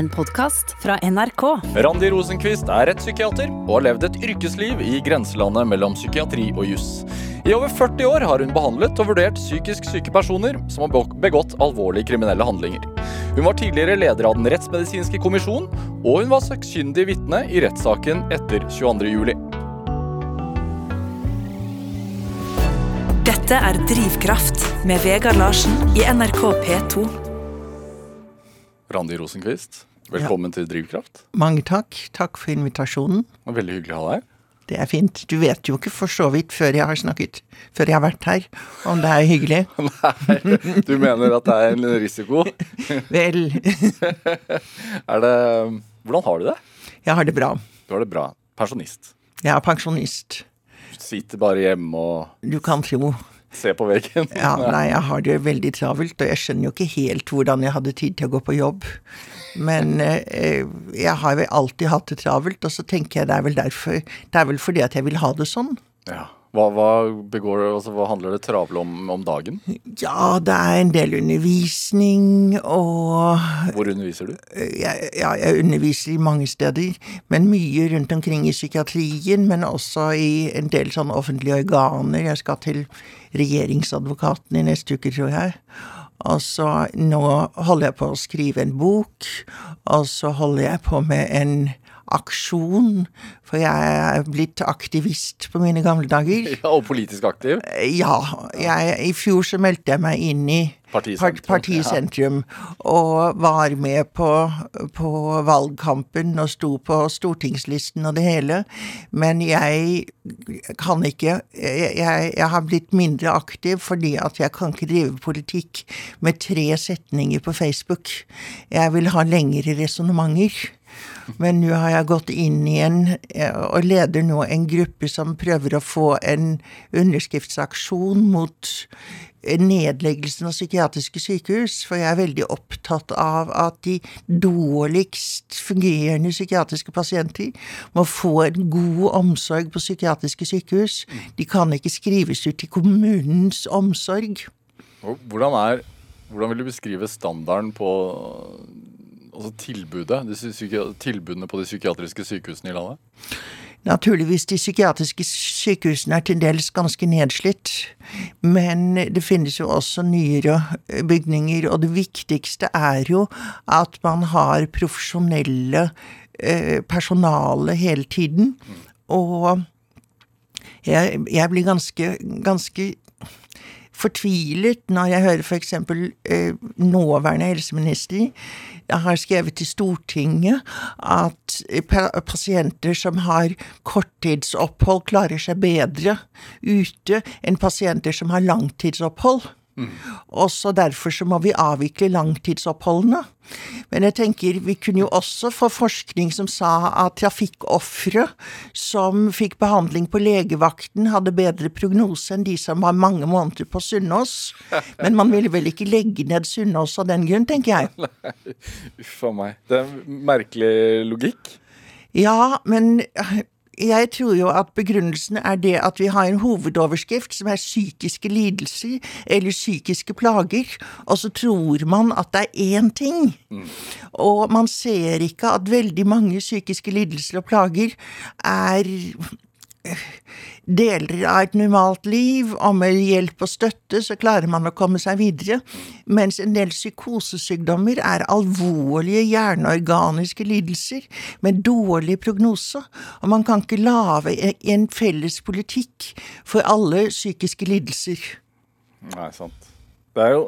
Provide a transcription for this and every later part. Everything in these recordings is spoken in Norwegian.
En podkast fra NRK. Randi Rosenquist er rettspsykiater og har levd et yrkesliv i grenselandet mellom psykiatri og juss. I over 40 år har hun behandlet og vurdert psykisk syke personer som har begått alvorlige kriminelle handlinger. Hun var tidligere leder av Den rettsmedisinske kommisjon, og hun var sakkyndig vitne i rettssaken etter 22.07. Dette er Drivkraft med Vegard Larsen i NRK P2. Randi Rosenquist, velkommen til Drivkraft. Mange takk. Takk for invitasjonen. Det var Veldig hyggelig å ha deg. Det er fint. Du vet jo ikke for så vidt før jeg har snakket, før jeg har vært her, om det er hyggelig. Nei, du mener at det er en risiko? Vel, Er det Hvordan har du det? jeg har det bra. Du har det bra. Pensjonist. Jeg er pensjonist. Sitter bare hjemme og Du kan tro. Se på veggen. Ja, nei, jeg har det veldig travelt, og jeg skjønner jo ikke helt hvordan jeg hadde tid til å gå på jobb. Men eh, jeg har vel alltid hatt det travelt, og så tenker jeg det er vel derfor Det er vel fordi at jeg vil ha det sånn. Ja. Hva, hva, begår, altså, hva handler det travle om om dagen? Ja, det er en del undervisning og Hvor underviser du? jeg, ja, jeg underviser i mange steder, men mye rundt omkring i psykiatrien, men også i en del sånne offentlige organer. Jeg skal til regjeringsadvokaten i neste uke, tror jeg. Og så nå holder jeg på å skrive en bok, og så holder jeg på med en aksjon, for jeg er blitt aktivist på mine gamle dager. Ja, og politisk aktiv? Ja, jeg, i fjor så meldte jeg meg inn i Partisentrum, Partisentrum ja. og var med på, på valgkampen og sto på stortingslisten og det hele. Men jeg kan ikke jeg, jeg, har blitt mindre aktiv fordi at jeg kan ikke drive politikk med tre setninger på Facebook. Jeg vil ha lengre resonnementer. Men nå har jeg gått inn igjen eh, og leder nå en gruppe som prøver å få en underskriftsaksjon mot nedleggelsen av psykiatriske sykehus, for jeg er veldig opptatt av at de dårligst fungerende psykiatriske pasienter må få en god omsorg på psykiatriske sykehus. De kan ikke skrives ut til kommunens omsorg. Hvordan, er, hvordan vil du beskrive standarden på altså tilbudet, tilbudene på de psykiatriske sykehusene i landet? Naturligvis, de psykiatriske sykehusene er til dels ganske nedslitt, men det finnes jo også nyere bygninger, og det viktigste er jo at man har profesjonelle eh, personale hele tiden, og jeg, jeg blir ganske, ganske fortvilet når jeg hører eksempel eh, nåværende helseminister har skrevet til Stortinget at eh, pasienter som har korttidsopphold, klarer seg bedre ute enn pasienter som har langtidsopphold. Og så derfor så må vi avvikle langtidsoppholdene. Men jeg tenker vi kunne jo også få forskning som sa at trafikkofre som fikk behandling på legevakten, hadde bedre prognose enn de som var mange måneder på Sunnaas. Men man ville vel ikke legge ned Sunnaas av den grunn, tenker jeg. Uff a meg. Det er en merkelig logikk. Ja, men jeg tror jo at begrunnelsen er det at vi har en hovedoverskrift som er psykiske lidelser eller psykiske plager, og så tror man at det er én ting. Og man ser ikke at veldig mange psykiske lidelser og plager er deler av et normalt liv, og med hjelp og støtte så klarer man å komme seg videre, mens en del psykosesykdommer er alvorlige hjerneorganiske lidelser med dårlig prognose, og man kan ikke lage en felles politikk for alle psykiske lidelser. Nei, sant. Det er jo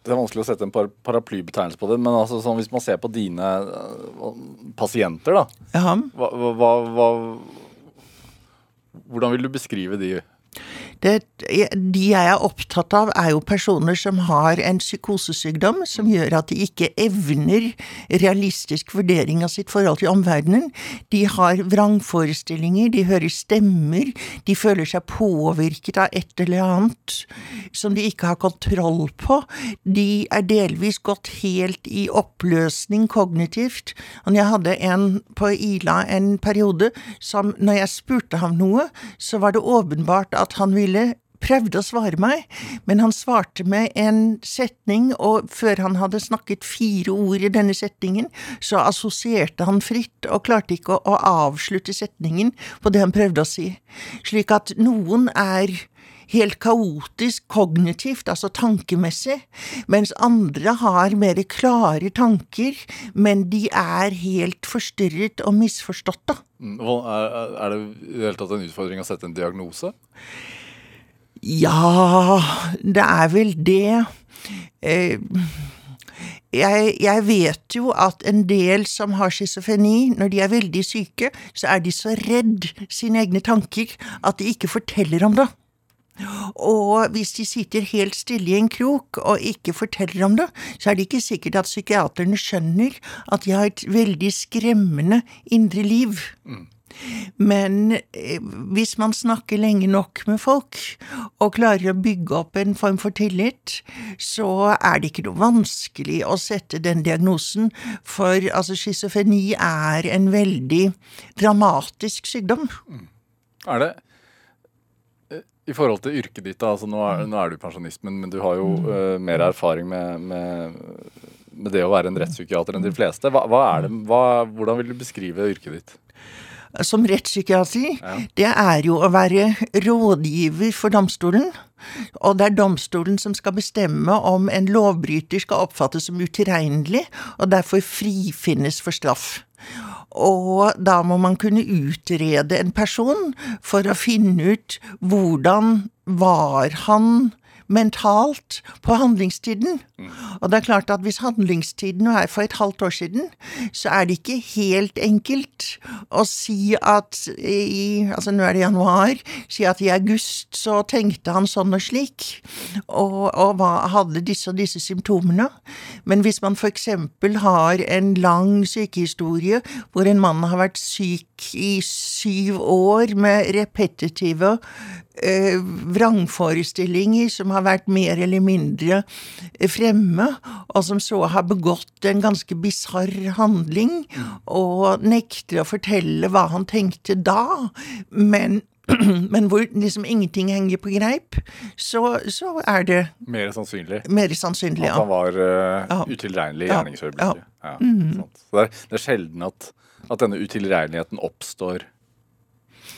Det er vanskelig å sette en paraplybetegnelse på det, men altså, sånn, hvis man ser på dine øh, pasienter, da Ja. hva, hva, hva, Hvordan vil du beskrive de? Det, de jeg er opptatt av, er jo personer som har en psykosesykdom som gjør at de ikke evner realistisk vurdering av sitt forhold til omverdenen. De har vrangforestillinger, de hører stemmer, de føler seg påvirket av et eller annet som de ikke har kontroll på. De er delvis gått helt i oppløsning kognitivt. Og jeg hadde en på Ila en periode som når jeg spurte ham noe, så var det åpenbart at han ville prøvde å svare meg, men han svarte med en setning, og før han hadde snakket fire ord i denne setningen, så assosierte han fritt og klarte ikke å, å avslutte setningen på det han prøvde å si. Slik at noen er helt kaotisk kognitivt, altså tankemessig, mens andre har mer klare tanker, men de er helt forstyrret og misforstått, da. Mm, er det i det hele tatt en utfordring å sette en diagnose? Ja, det er vel det. Eh, jeg, jeg, vet jo at en del som har schizofreni, når de er veldig syke, så er de så redd sine egne tanker at de ikke forteller om det. Og hvis de sitter helt stille i en krok og ikke forteller om det, så er det ikke sikkert at psykiaterne skjønner at de har et veldig skremmende indre liv. Mm. Men eh, hvis man snakker lenge nok med folk og klarer å bygge opp en form for tillit, så er det ikke noe vanskelig å sette den diagnosen, for altså schizofreni er en veldig dramatisk sykdom. Mm. Er det i forhold til yrket ditt, altså nå er, nå er du pensjonist, men, men, du har jo uh, mer erfaring med, med, med, det å være en rettspsykiater enn de fleste. Hva, hva det, hva, hvordan vil du beskrive yrket ditt? Som rettspsykiater, ja. det er jo å være rådgiver for domstolen. Og det er domstolen som skal bestemme om en lovbryter skal oppfattes som utilregnelig, og derfor frifinnes for straff. Og da må man kunne utrede en person for å finne ut hvordan var han mentalt på handlingstiden. Og det er klart at hvis handlingstiden er for et halvt år siden, så er det ikke helt enkelt å si at i Altså nå er det januar. Si at i august så tenkte han sånn og slik, og, og hva, hadde disse og disse symptomene. Men hvis man f.eks. har en lang sykehistorie hvor en mann har vært syk i syv år med repetitive vrangforestillinger som har vært mer eller mindre fremme, og som så har begått en ganske bisarr handling, og nekter å fortelle hva han tenkte da, men men hvor liksom ingenting henger på greip, så, så er det Mer sannsynlig. Mer sannsynlig, ja. At han var uh, ja. utilregnelig i gjerningsøyeblikket. Ja. Ja. Mm. Så det det er, sjelden at, at denne utilregneligheten oppstår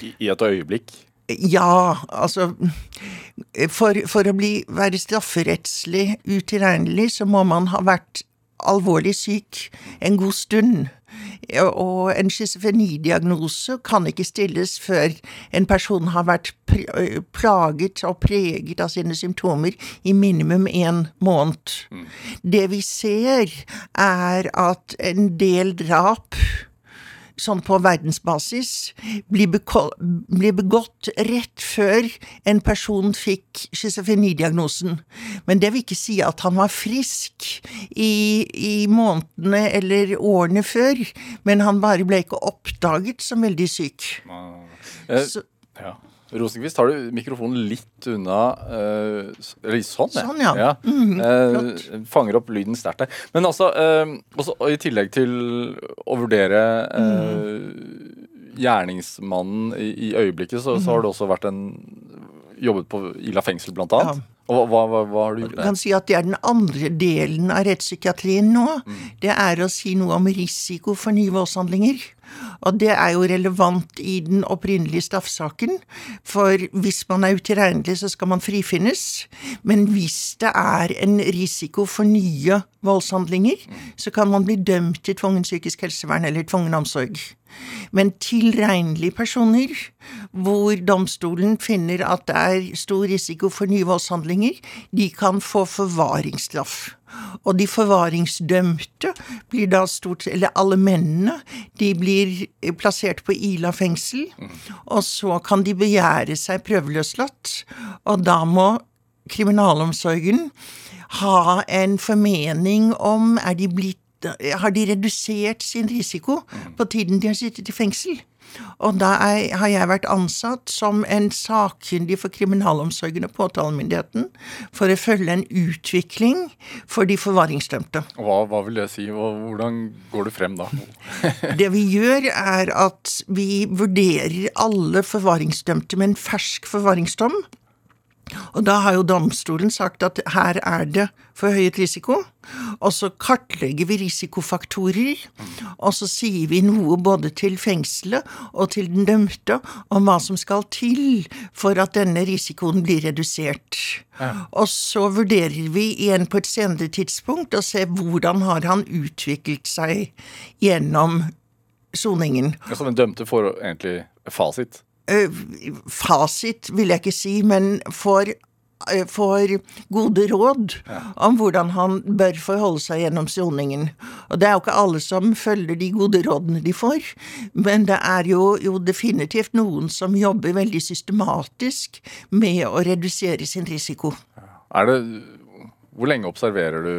i, i et øyeblikk. Ja, altså For, for å bli, være strafferettslig utilregnelig, så må man ha vært alvorlig syk en god stund. Og en schizofrenidiagnose kan ikke stilles før en person har vært plaget og preget av sine symptomer i minimum en måned. Mm. Det vi ser, er at en del drap sånn på verdensbasis ble begått rett før en person fikk schizofrenidiagnosen. Men det vil ikke si at han var frisk i, i månedene eller årene før, men han bare ble ikke oppdaget som veldig syk. Eh, Så, ja. Rosenkvist, har du mikrofonen litt unna uh, sånn, ja. Sånn, ja. ja. Mm, uh, fanger opp lyden sterkt der. Men altså, uh, også, i tillegg til å vurdere mm. gjerningsmannen i, i øyeblikket, så, mm. så, har du også vært en jobbet på Ila fengsel, blant annet. Ja. Og hva, hva, hva, har du gjort der? kan si at Det er den andre delen av rettspsykiatrien nå. Mm. Det er å si noe om risiko for nye voldshandlinger. Og det er jo relevant i den opprinnelige straffsaken, for hvis man er utilregnelig, så skal man frifinnes. Men hvis det er en risiko for nye voldshandlinger, så kan man bli dømt til tvungen psykisk helsevern eller tvungen omsorg. Men tilregnelige personer, hvor domstolen finner at det er stor risiko for nye voldshandlinger, de kan få forvaringsstraff. Og de forvaringsdømte blir da stort Eller alle mennene, de blir plassert på Ila fengsel. Og så kan de begjære seg prøveløslatt, og da må kriminalomsorgen ha en formening om er de blitt har de redusert sin risiko på tiden de har sittet i fengsel. Og da er, har jeg vært ansatt som en sakkyndig for kriminalomsorgen og påtalemyndigheten for å følge en utvikling for de forvaringsdømte. Hva, hva vil det si, og hvordan går det frem da? det vi gjør, er at vi vurderer alle forvaringsdømte med en fersk forvaringsdom. Og da har jo domstolen sagt at her er det forhøyet risiko, og så kartlegger vi risikofaktorer, og så sier vi noe både til fengselet og til den dømte om hva som skal til for at denne risikoen blir redusert. Ja. Og så vurderer vi igjen på et senere tidspunkt og ser hvordan har han utviklet seg gjennom soningen. Så den dømte får egentlig fasit? Eh, fasit vil jeg ikke si, men får, eh, får gode råd ja. om hvordan han bør forholde seg gjennom soningen. Og det er jo ikke alle som følger de gode rådene de får, men det er jo, jo definitivt noen som jobber veldig systematisk med å redusere sin risiko. Er det Hvor lenge observerer du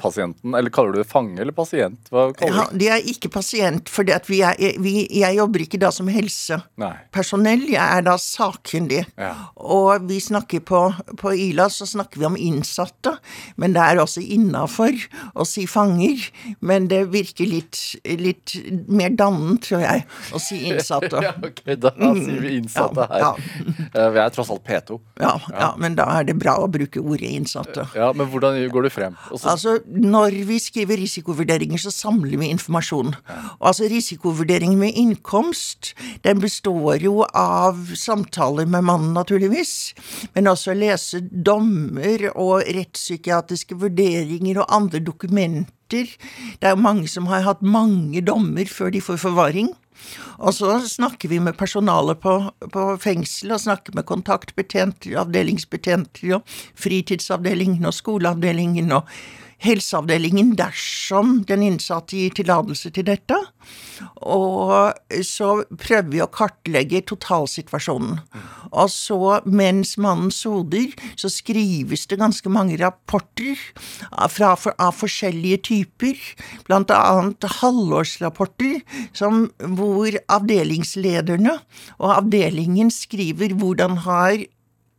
pasienten? Eller kaller du det fange eller pasient? Hva kaller ja, de er ikke pasient, for jeg jobber ikke da som helsepersonell. Jeg er da sakkyndig. Ja. Og vi snakker på, på, Ila så snakker vi om innsatte, men det er også innafor å si fanger. Men det virker litt, litt mer dannende, tror jeg, å si innsatte. ja, ok, da sier vi innsatte her. Ja, ja. Vi er tross alt P2. Ja, ja, men da er det bra å bruke ordet innsatte. Ja, Men hvordan går du frem? Også... Altså, Når vi skriver risikovurderinger, så samler vi informasjon. Altså Risikovurderingen med innkomst den består jo av samtaler med mannen, naturligvis, men også lese dommer og rettspsykiatriske vurderinger og andre dokumenter. Det er jo mange som har hatt mange dommer før de får forvaring. Og så snakker vi med personalet på, på fengselet, og snakker med kontaktbetjenter, avdelingsbetjenter og fritidsavdelingen og skoleavdelingen og helseavdelingen dersom den innsatte gir tillatelse til dette. Og så prøver vi å kartlegge totalsituasjonen. Og så, mens mannen soder, så skrives det ganske mange rapporter fra, av forskjellige typer, blant annet halvårsrapporter som, hvor avdelingslederne og avdelingen skriver hvordan har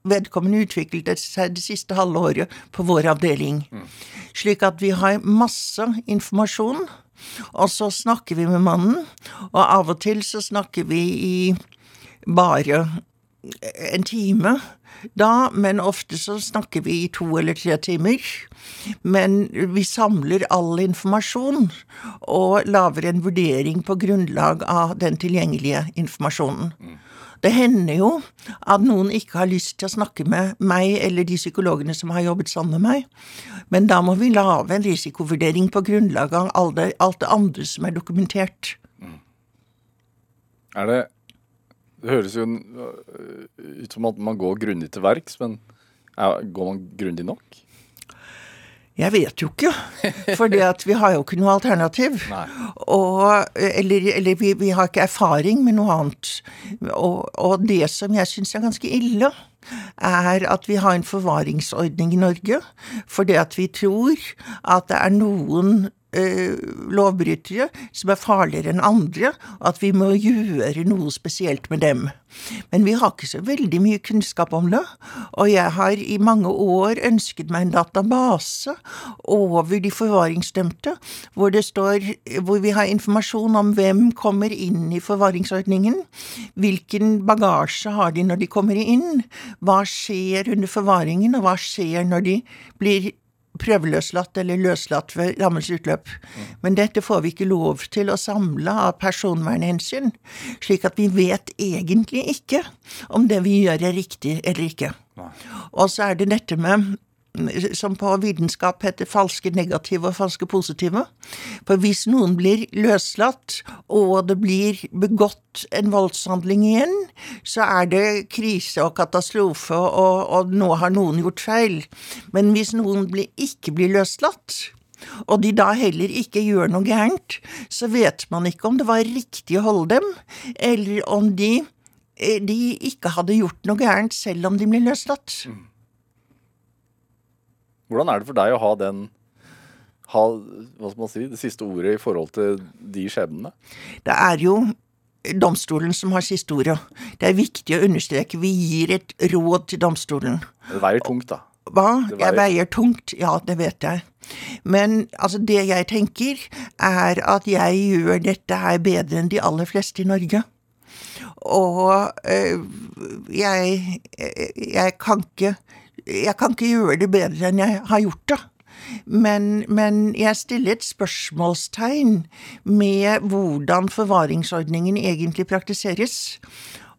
vedkommende utviklet seg det siste halve året på vår avdeling. Mm. Slik at vi har masse informasjon, og så snakker vi med mannen, og av og til så snakker vi i bare en time da, men ofte så snakker vi i to eller tre timer. Men vi samler all informasjon og lager en vurdering på grunnlag av den tilgjengelige informasjonen. Det hender jo at noen ikke har lyst til å snakke med meg eller de psykologene som har jobbet sammen med meg, men da må vi lage en risikovurdering på grunnlag av alt det, alt det andre som er dokumentert. Mm. Er det Det høres jo ut som at man går grundig til verks, men går man grundig nok? Jeg vet jo ikke, for vi har jo ikke noe alternativ. Og, eller, eller vi, vi, har ikke erfaring med noe annet. Og, og det som jeg syns er ganske ille, er at vi har en forvaringsordning i Norge fordi at vi tror at det er noen lovbrytere som er farligere enn andre, at vi må gjøre noe spesielt med dem. Men vi har ikke så veldig mye kunnskap om det, og jeg har i mange år ønsket meg en database over de forvaringsdømte, hvor det står hvor vi har informasjon om hvem kommer inn i forvaringsordningen, hvilken bagasje har de når de kommer inn, hva skjer under forvaringen, og hva skjer når de blir prøveløslatt eller løslatt ved rammens utløp. Men dette får vi ikke lov til å samle av personvernhensyn, slik at vi vet egentlig ikke om det vi gjør er riktig eller ikke. Og så er det dette med som på vitenskap heter falske negative og falske positive. For hvis noen blir løslatt, og det blir begått en voldshandling igjen, så er det krise og katastrofe, og, og nå har noen gjort feil. Men hvis noen blir, ikke blir løslatt, og de da heller ikke gjør noe gærent, så vet man ikke om det var riktig å holde dem, eller om de, eh, de ikke hadde gjort noe gærent selv om de ble løslatt. Mm. Hvordan er det for deg å ha den ha hva skal man si, det siste ordet i forhold til de skjebnene? Det er jo domstolen som har siste ordet. Det er viktig å understreke. Vi gir et råd til domstolen. Det veier tungt, da. Hva? Veier... Jeg veier tungt, ja, det vet jeg. Men altså, det jeg tenker, er at jeg gjør dette her bedre enn de aller fleste i Norge. Og øh, jeg, jeg kan ikke Jeg kan ikke gjøre det bedre enn jeg har gjort det. Men, men, jeg stiller et spørsmålstegn med hvordan forvaringsordningen egentlig praktiseres.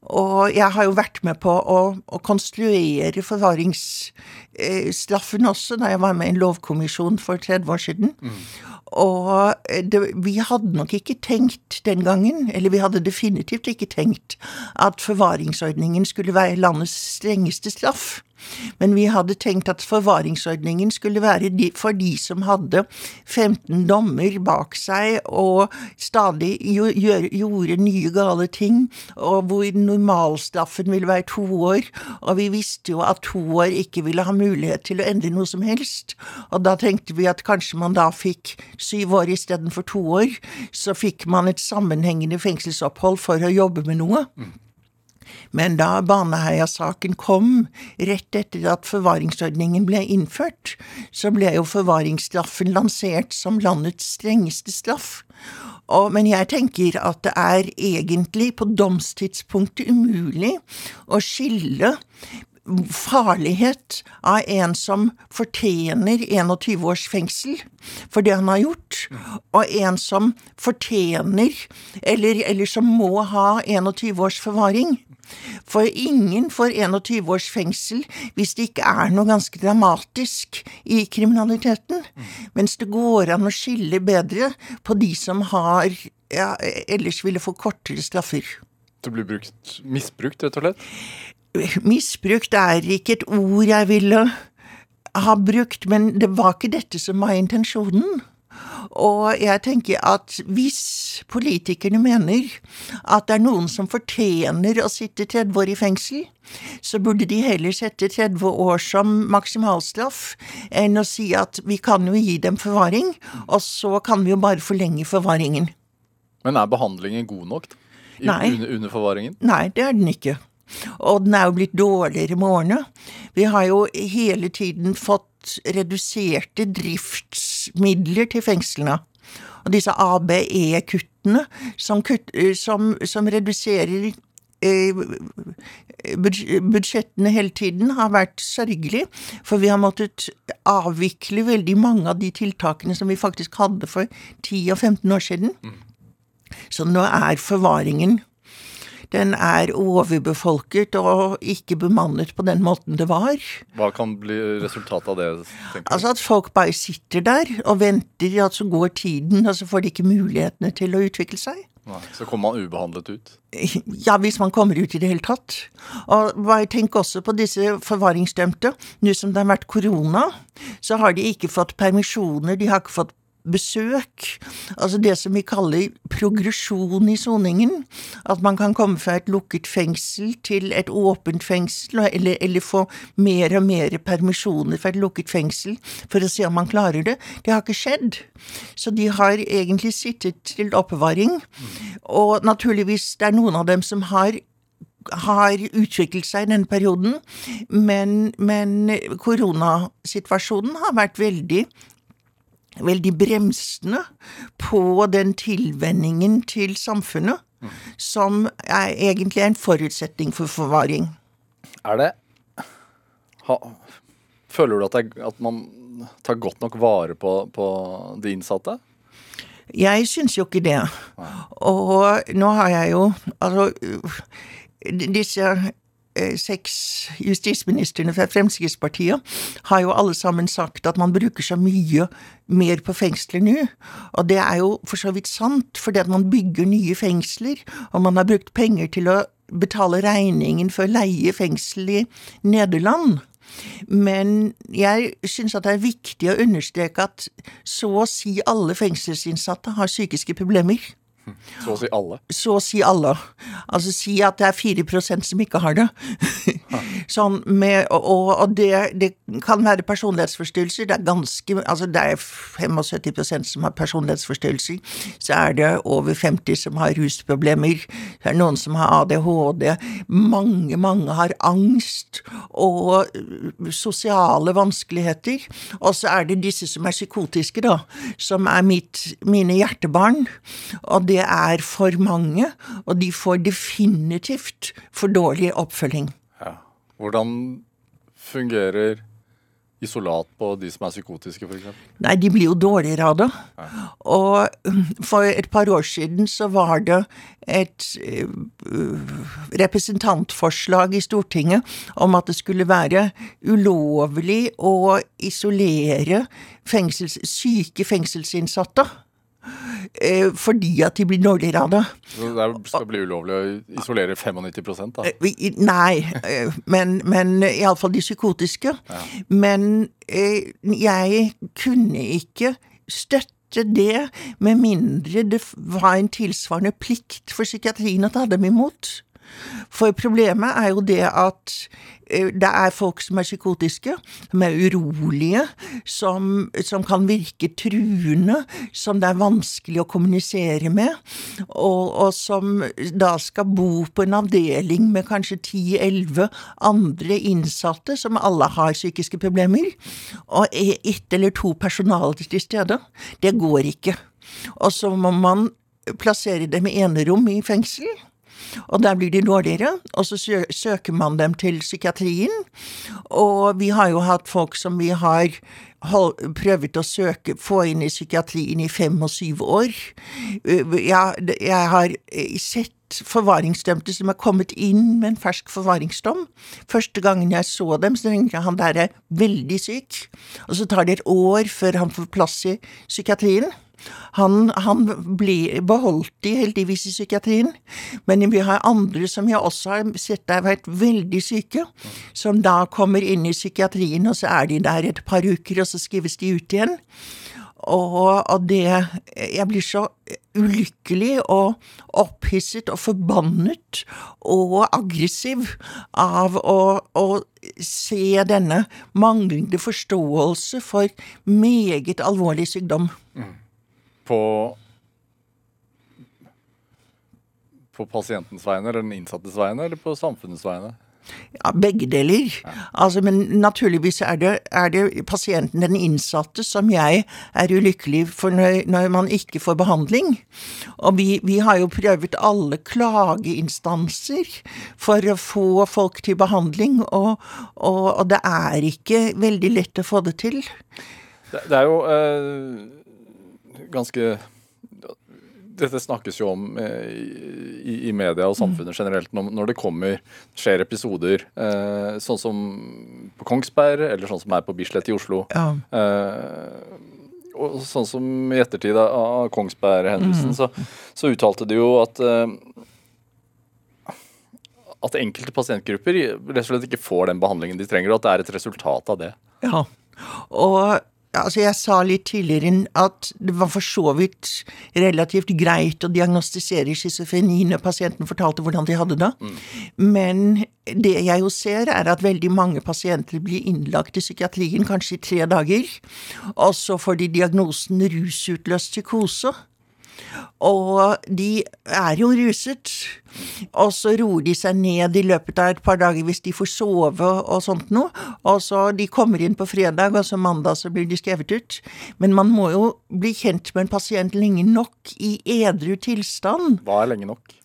Og jeg har jo vært med på å, å konstruere forvaringsstraffen også, da jeg var med i en lovkommisjon for 30 år siden. Mm. Og det, vi hadde nok ikke tenkt den gangen, eller vi hadde definitivt ikke tenkt, at forvaringsordningen skulle være landets strengeste straff. Men vi hadde tenkt at forvaringsordningen skulle være for de som hadde 15 dommer bak seg og stadig gjorde nye gale ting, og hvor normalstraffen ville være to år. Og vi visste jo at to år ikke ville ha mulighet til å endre noe som helst. Og da tenkte vi at kanskje man da fikk syv år istedenfor to år. Så fikk man et sammenhengende fengselsopphold for å jobbe med noe. Men da Baneheia-saken kom, rett etter at forvaringsordningen ble innført, så ble jo forvaringsstraffen lansert som landets strengeste straff. Og, men jeg tenker at det er egentlig på domstidspunktet umulig å skille farlighet av en som fortjener 21 års fengsel for det han har gjort, og en som fortjener, eller, eller som må ha 21 års forvaring. For ingen får 21 års fengsel hvis det ikke er noe ganske dramatisk i kriminaliteten. Mens det går an å skille bedre på de som har ja, ellers ville få kortere straffer. Det blir brukt, misbrukt, rett og slett? Misbrukt er ikke et ord jeg ville ha brukt, men det var ikke dette som var intensjonen. Og jeg tenker at hvis politikerne mener at det er noen som fortjener å sitte 30 år i fengsel, så burde de heller sette 30 år som maksimalstraff enn å si at vi kan jo gi dem forvaring, og så kan vi jo bare forlenge forvaringen. Men er behandlingen god nok I, Nei. Under, under forvaringen? Nei, det er den ikke. Og den er jo blitt dårligere med årene. Vi har jo hele tiden fått reduserte driftsmidler til fengslene. Og disse ABE-kuttene som, kutt, som, som, reduserer eh, budsjettene hele tiden, har vært sørgelig. For vi har måttet avvikle veldig mange av de tiltakene som vi faktisk hadde for 10 og 15 år siden. Mm. Så nå er forvaringen den er overbefolket og ikke bemannet på den måten det var. Hva kan bli resultatet av det? tenker du? Altså At folk bare sitter der og venter, at så går tiden, og så får de ikke mulighetene til å utvikle seg. Nei, så kommer man ubehandlet ut? Ja, hvis man kommer ut i det hele tatt. Og bare tenk også på disse forvaringsdømte. Nå som det har vært korona, så har de ikke fått permisjoner, de har ikke fått besøk, altså det som vi kaller progresjon i soningen. At man kan komme fra et lukket fengsel til et åpent fengsel, eller, eller, få mer og mer permisjoner fra et lukket fengsel for å se om man klarer det. Det har ikke skjedd. Så de har egentlig sittet til oppbevaring. Og naturligvis, det er noen av dem som har har utviklet seg i denne perioden, men, men koronasituasjonen har vært veldig veldig bremsende på den tilvenningen til samfunnet mm. som er egentlig en forutsetning for forvaring. Er det ha, Føler du at, det, at, man tar godt nok vare på, på de innsatte? Jeg syns jo ikke det. Og nå har jeg jo Altså, disse seks justisministrene fra Fremskrittspartiet har jo alle sammen sagt at man bruker så mye mer på fengsler nå. Og det er jo for så vidt sant, fordi at man bygger nye fengsler, og man har brukt penger til å betale regningen for å leie fengsel i Nederland. Men jeg syns at det er viktig å understreke at så å si alle fengselsinnsatte har psykiske problemer. Så å si alle? Så å si alle. Altså si at det er 4 som ikke har det. sånn med, og, og det, det, kan være personlighetsforstyrrelser. Det er ganske Altså det er 75% som har personlighetsforstyrrelser. Så er det over 50 som har rusproblemer. Det er noen som har ADHD. Mange, mange har angst og sosiale vanskeligheter. Og så er det disse som er psykotiske, da. Som er mitt, mine hjertebarn. Og det det er for mange, og de får definitivt for dårlig oppfølging. Ja. Hvordan fungerer isolat på de som er psykotiske, f.eks.? Nei, de blir jo dårligere av det. Og for et par år siden så var det et uh, representantforslag i Stortinget om at det skulle være ulovlig å isolere fengsels, syke fengselsinnsatte. Eh, Fordi at de blir dårligere av det. Så det skal bli ulovlig å isolere 95 da? Eh, Nei, eh, men, men iallfall de psykotiske. Men eh, jeg kunne ikke støtte det med mindre det var en tilsvarende plikt for psykiatrien å ta dem imot. For problemet er jo det at eh, det er folk som er psykotiske, som er urolige, som, som kan virke truende, som det er vanskelig å kommunisere med, og, og som da skal bo på en avdeling med kanskje 10-11 andre innsatte som alle har psykiske problemer, og er ett eller to personaler til stede. Det går ikke. Og så må man plassere dem i enerom i fengsel. Og der blir de dårligere, og så søker man dem til psykiatrien. Og vi har jo hatt folk som vi har prøvd å søke, få inn i psykiatrien i fem og syv år. jeg, jeg har sett forvaringsdømte som er kommet inn med en fersk forvaringsdom. Første gangen jeg så dem, så tenkte jeg han der er veldig syk. Og så tar det et år før han får plass i psykiatrien. Han, han ble beholdt de heldigvis i psykiatrien, men vi har andre som jeg også har sett har vært veldig syke, som da kommer inn i psykiatrien, og så er de der et par uker, og så skrives de ut igjen. Og, og det Jeg blir så ulykkelig og opphisset og forbannet og aggressiv av å, å se denne manglende forståelse for meget alvorlig sykdom. På på pasientens vegne, eller den innsattes vegne, eller på samfunnets vegne? Ja, begge deler. Altså, men naturligvis er det, er det pasienten, den innsatte, som jeg er ulykkelig for når, når man ikke får behandling. Og vi, vi har jo prøvd alle klageinstanser for å få folk til behandling, og, og, og det er ikke veldig lett å få det til. Det, det er jo eh, ganske dette snakkes jo om eh, i, i media og samfunnet generelt når, det kommer, skjer episoder eh, sånn som på Kongsberg, eller sånn som er på Bislett i Oslo. Ja. Eh, og sånn som i ettertid av Kongsberg-hendelsen, så, så uttalte de jo at eh, at enkelte pasientgrupper rett og slett ikke får den behandlingen de trenger, og at det er et resultat av det. Ja, og altså jeg sa litt tidligere at det var for så vidt relativt greit å diagnostisere schizofreni når pasienten fortalte hvordan de hadde det. Men det jeg jo ser, er at veldig mange pasienter blir innlagt i psykiatrien kanskje i tre dager, og så får de diagnosen rusutløst psykose. Og de er jo ruset, og så roer de seg ned i løpet av et par dager hvis de får sove og sånt noe. Og så de kommer inn på fredag, og så mandag så blir de skrevet ut. Men man må jo bli kjent med en pasient lenge nok i edru tilstand. Hva er lenge nok?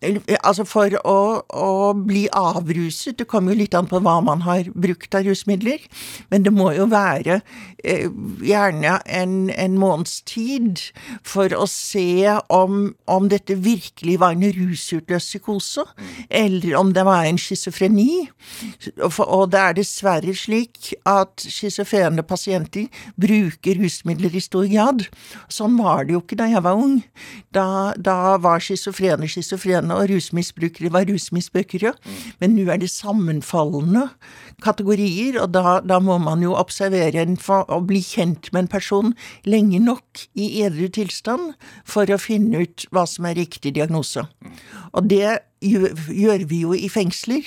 Altså for å, å bli avruset, det kommer jo litt an på hva man har brukt av rusmidler, men det må jo være eh, gjerne en, en måneds tid for å se om, om dette virkelig var en rusutløst psykose, eller om det var en schizofreni. Og det er dessverre slik at schizofrene pasienter bruker rusmidler i stor grad. Sånn var det jo ikke da jeg var ung. Da, da var schizofrene schizofrene, og rusmisbrukere var rusmisbrukere. Men nå er det sammenfallende kategorier, og da, da må man jo observere og bli kjent med en person lenge nok i edru tilstand for å finne ut hva som er riktig diagnose. Og det gjør, vi jo i fengsler.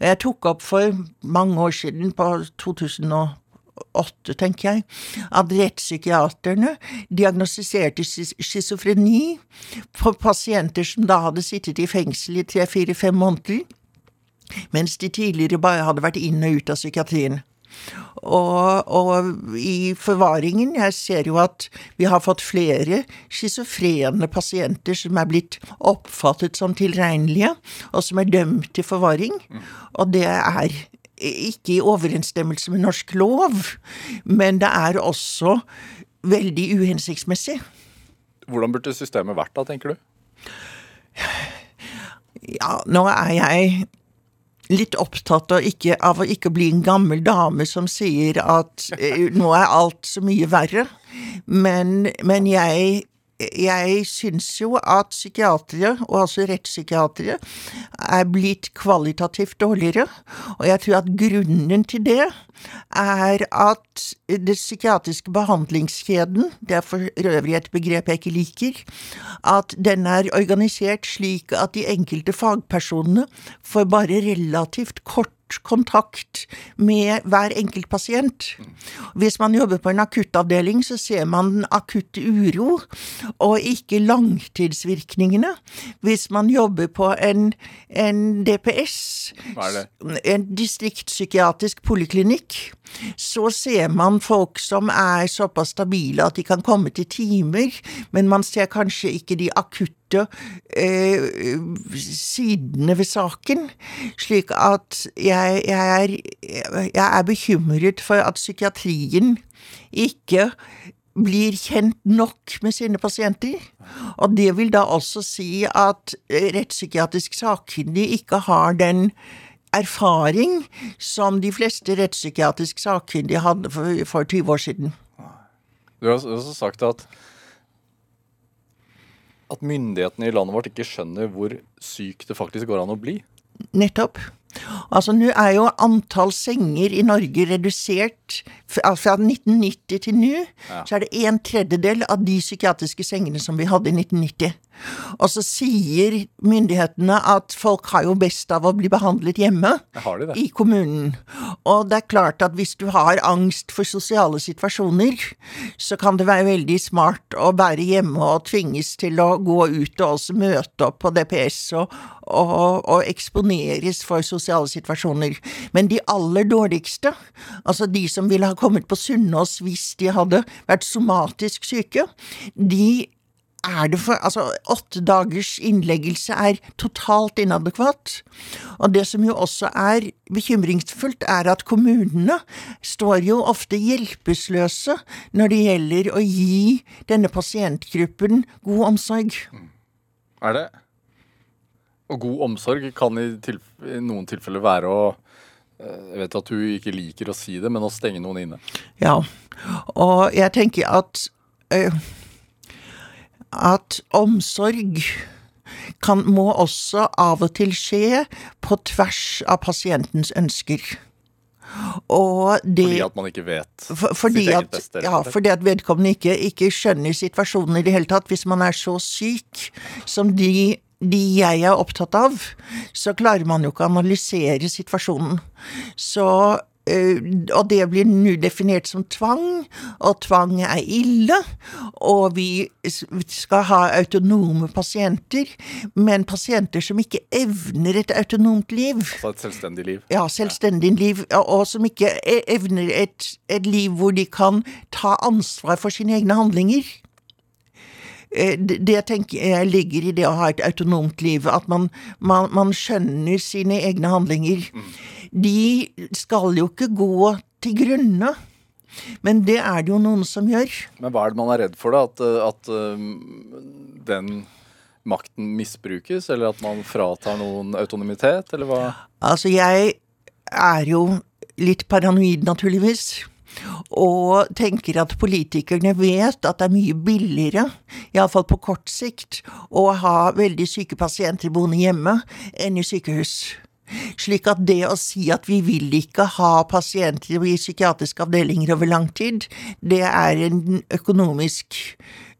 Jeg tok opp for mange år siden, på 2008, tenker jeg, at rettspsykiaterne diagnostiserte schizofreni på pasienter som da hadde sittet i fengsel i tre, fire, fem måneder, mens de tidligere bare hadde vært inn og ut av psykiatrien. Og, og, i forvaringen Jeg ser jo at vi har fått flere schizofrene pasienter som er blitt oppfattet som tilregnelige, og som er dømt til forvaring. Og det er ikke i overensstemmelse med norsk lov, men det er også veldig uhensiktsmessig. Hvordan burde systemet vært da, tenker du? Ja, nå er jeg litt opptatt av, ikke, av å ikke bli en gammel dame som sier at eh, nå er alt så mye verre. Men, men jeg jeg syns jo at psykiatere, og altså rettspsykiatere, er blitt kvalitativt dårligere. Og jeg tror at grunnen til det er at det psykiatriske behandlingskjeden, det er for øvrig et begrep jeg ikke liker, at den er organisert slik at de enkelte fagpersonene får bare relativt kort kontakt med hver enkelt pasient. Hvis man jobber på en akuttavdeling, så ser man den akutte uro, og ikke langtidsvirkningene. Hvis man jobber på en, en DPS, en distriktspsykiatrisk poliklinikk, så ser man folk som er såpass stabile at de kan komme til timer, men man ser kanskje ikke de akutte eh, sidene ved saken. Slik at jeg, jeg, er, jeg er bekymret for at psykiatrien ikke blir kjent nok med sine pasienter. Og det vil da også si at rettspsykiatrisk sakkyndig ikke har den erfaring som de fleste rettspsykiatrisk sakkyndige hadde for, for 20 år siden. Du har også sagt at at myndighetene i landet vårt ikke skjønner hvor syk det faktisk går an å bli. Nettopp. Altså, nå er jo antall senger i Norge redusert fra 1990 til nå. Ja. Så er det en tredjedel av de psykiatriske sengene som vi hadde i 1990. Og så sier myndighetene at folk har jo best av å bli behandlet hjemme de i kommunen. Og det er klart at hvis du har angst for sosiale situasjoner, så kan det være veldig smart å være hjemme og tvinges til å gå ut og også møte opp på DPS og, og, og eksponeres for sosiale situasjoner. Men de aller dårligste, altså de som vil ha kommet på Sunnaas hvis de hadde vært somatisk syke, de er det for Altså, åtte dagers innleggelse er totalt inadekvat. Og det som jo også er bekymringsfullt, er at kommunene står jo ofte hjelpeløse når det gjelder å gi denne pasientgruppen god omsorg. Er det? Og god omsorg kan i, tilf i noen tilfeller være å jeg vet at du ikke liker å si det, men å stenge noen inne. Ja, og jeg tenker at øh, at omsorg kan, må også av og til skje på tvers av pasientens ønsker. Og det, fordi at man ikke vet for, sitt eget beste? Ja, fordi at vedkommende ikke, ikke, skjønner situasjonen i det hele tatt. Hvis man er så syk som de, de jeg er opptatt av, så klarer man jo ikke å analysere situasjonen. Så Eh, og det blir nå definert som tvang, og tvang er ille. Og vi skal ha autonome pasienter, men pasienter som ikke evner et autonomt liv. Altså et selvstendig liv? Ja, selvstendig ja. liv, og som ikke e-, evner et, et liv hvor de kan ta ansvar for sine egne handlinger. Eh, det tenker jeg ligger i det å ha et autonomt liv, at man, man, man skjønner sine egne handlinger. Mm de skal jo ikke gå til grunne. Men det er det jo noen som gjør. Men hva er det man er redd for, da? At, eh, at den makten misbrukes, eller at man fratar noen autonomitet, eller hva? Altså, jeg er jo litt paranoid, naturligvis. Og tenker at politikerne vet at det er mye billigere, iallfall på kort sikt, å ha veldig syke pasienter boende hjemme enn i sykehus. Slik at det å si at vi vil ikke ha pasienter i psykiatriske avdelinger over lang tid, det er en økonomisk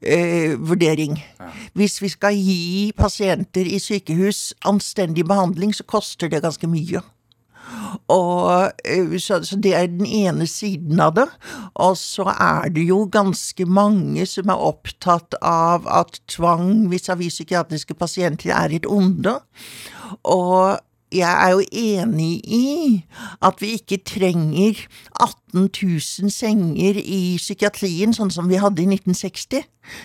eh, vurdering. Hvis vi skal gi pasienter i sykehus anstendig behandling, så koster det ganske mye. Og, eh, så, så, det er den ene siden av det. Og så er det jo ganske mange som er opptatt av at tvang vis-à-vis -vis psykiatriske pasienter er et onde. Og jeg er jo enig i at vi ikke trenger 18 000 senger i psykiatrien, sånn som vi hadde i 1960.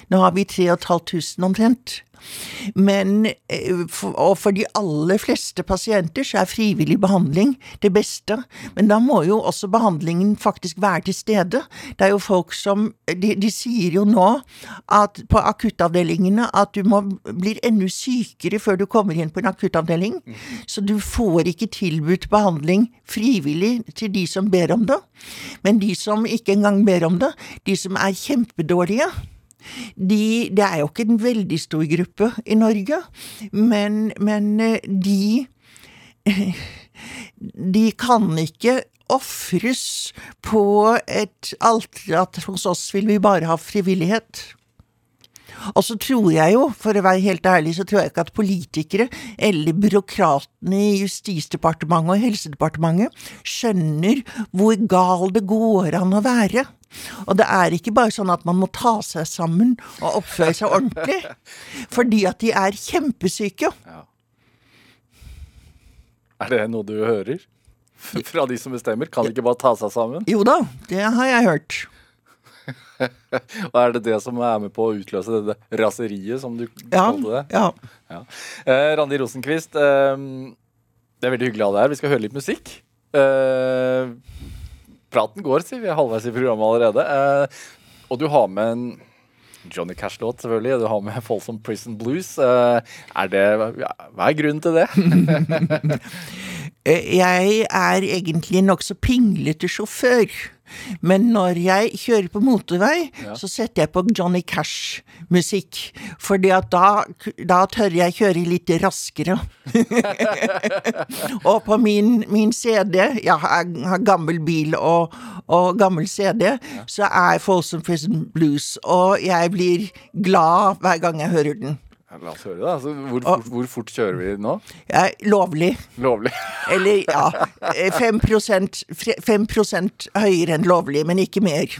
Nå har vi 3500 omtrent. Men, eh, og for de aller fleste pasienter så er frivillig behandling det beste. Men da må jo også behandlingen faktisk være til stede. Det er jo folk som De, de sier jo nå at på akuttavdelingene at du må blir enda sykere før du kommer inn på en akuttavdeling. Så du får ikke tilbudt behandling frivillig til de som ber om det. Men de som ikke engang ber om det, de som er kjempedårlige, de, det er jo ikke en veldig stor gruppe i Norge, men, men eh, de De kan ikke ofres på et alter at hos oss vil vi bare ha frivillighet. Og så tror jeg jo, for å være helt ærlig, så tror jeg ikke at politikere eller byråkratene i Justisdepartementet og Helsedepartementet skjønner hvor gal det går an å være. Og det er ikke bare sånn at man må ta seg sammen og oppføre seg ordentlig, fordi at de er kjempesyke. Ja. Er det noe du hører fra de som bestemmer? Kan de ikke bare ta seg sammen? Jo da, det har jeg hørt. Og er det det som er med på å utløse det raseriet, som du ja, kalte det? Ja. ja. Eh, Randi Rosenkvist, eh, det er veldig hyggelig å ha deg her. Vi skal høre litt musikk. Eh, praten går, sier vi. er halvveis i programmet allerede. Eh, og du har med en Johnny Cash-låt, selvfølgelig. Du har med Folsom Prison Blues. Eh, er det, hva er grunnen til det? Eh, jeg er egentlig en nokså pinglete sjåfør. Men når jeg kjører på motorvei, ja. så setter jeg på Johnny Cash-musikk. For da, da, tør jeg kjøre litt raskere. og på min, min, CD, jeg har gammel bil og, og gammel CD, ja. så er Folsom Prison Blues. Og jeg blir glad hver gang jeg hører den. La oss høre, da. Altså, hvor, fort, hvor, fort kjører vi nå? Ja, lovlig. Lovlig. Eller, ja. 5, 5 høyere enn lovlig, men ikke mer.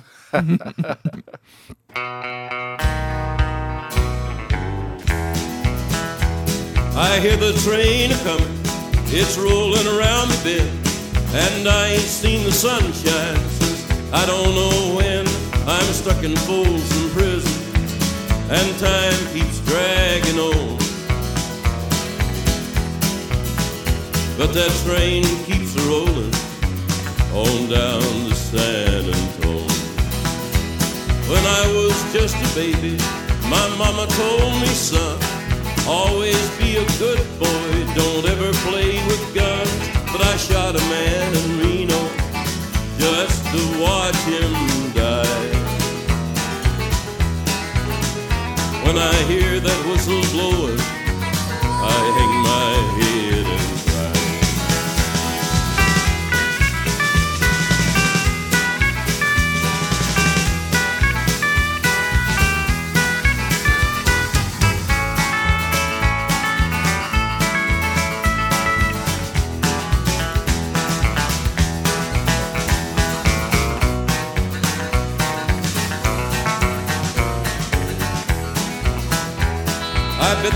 I hear the train coming, it's rolling around the bend, and I ain't seen the sunshine since I don't know when. I'm stuck in Folsom Prison and time keeps dragging on. But that train keeps rolling on down to San Antone. When I was just a baby, my mama told me, son, always be a good boy, don't ever play with guns. But I shot a man in Reno just to watch him When I hear that whistle blowing,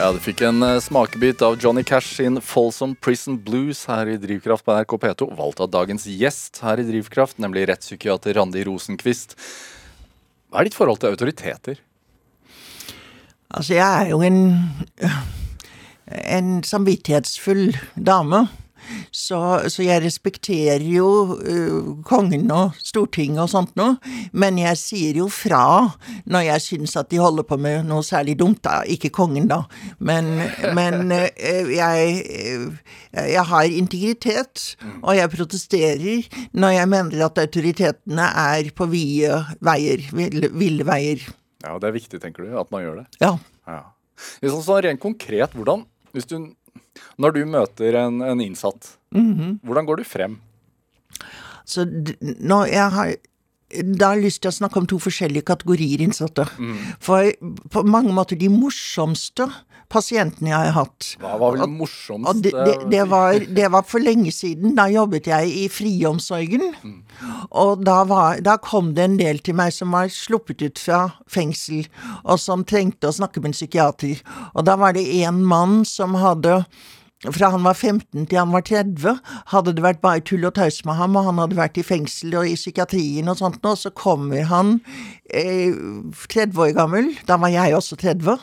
Ja, Du fikk en uh, smakebit av Johnny Cash sin Folsom Prison Blues her i Drivkraft på NRK P2, valgt av dagens gjest her i Drivkraft, nemlig rettspsykiater Randi Rosenquist. Hva er ditt forhold til autoriteter? Altså, jeg er jo en en samvittighetsfull dame. Så, så, jeg respekterer jo uh, kongen og Stortinget og sånt noe, men jeg sier jo fra når jeg syns at de holder på med noe særlig dumt. da, Ikke kongen, da, men, men uh, jeg, uh, jeg har integritet, og jeg protesterer når jeg mener at autoritetene er på vide veier, ville, veier. Ja, og det er viktig, tenker du, at man gjør det? Ja. ja. Sånn rent konkret, hvordan Hvis du Når du møter en, en innsatt, hvordan går du frem? Så når jeg har da har jeg lyst til å snakke om to forskjellige kategorier innsatte. For på mange måter de morsomste pasientene jeg har hatt Hva var vel morsomst? Og det, det, det, var, det var for lenge siden. Da jobbet jeg i friomsorgen. Og da, var, da kom det en del til meg som var sluppet ut fra fengsel, og som trengte å snakke med en psykiater. Og da var det en mann som hadde fra han var 15 til han var 30, hadde det vært bare tull og tøys med ham, og han hadde vært i fengsel og i psykiatrien og sånt nå, så kommer han eh, 30 år gammel, da var jeg også 30,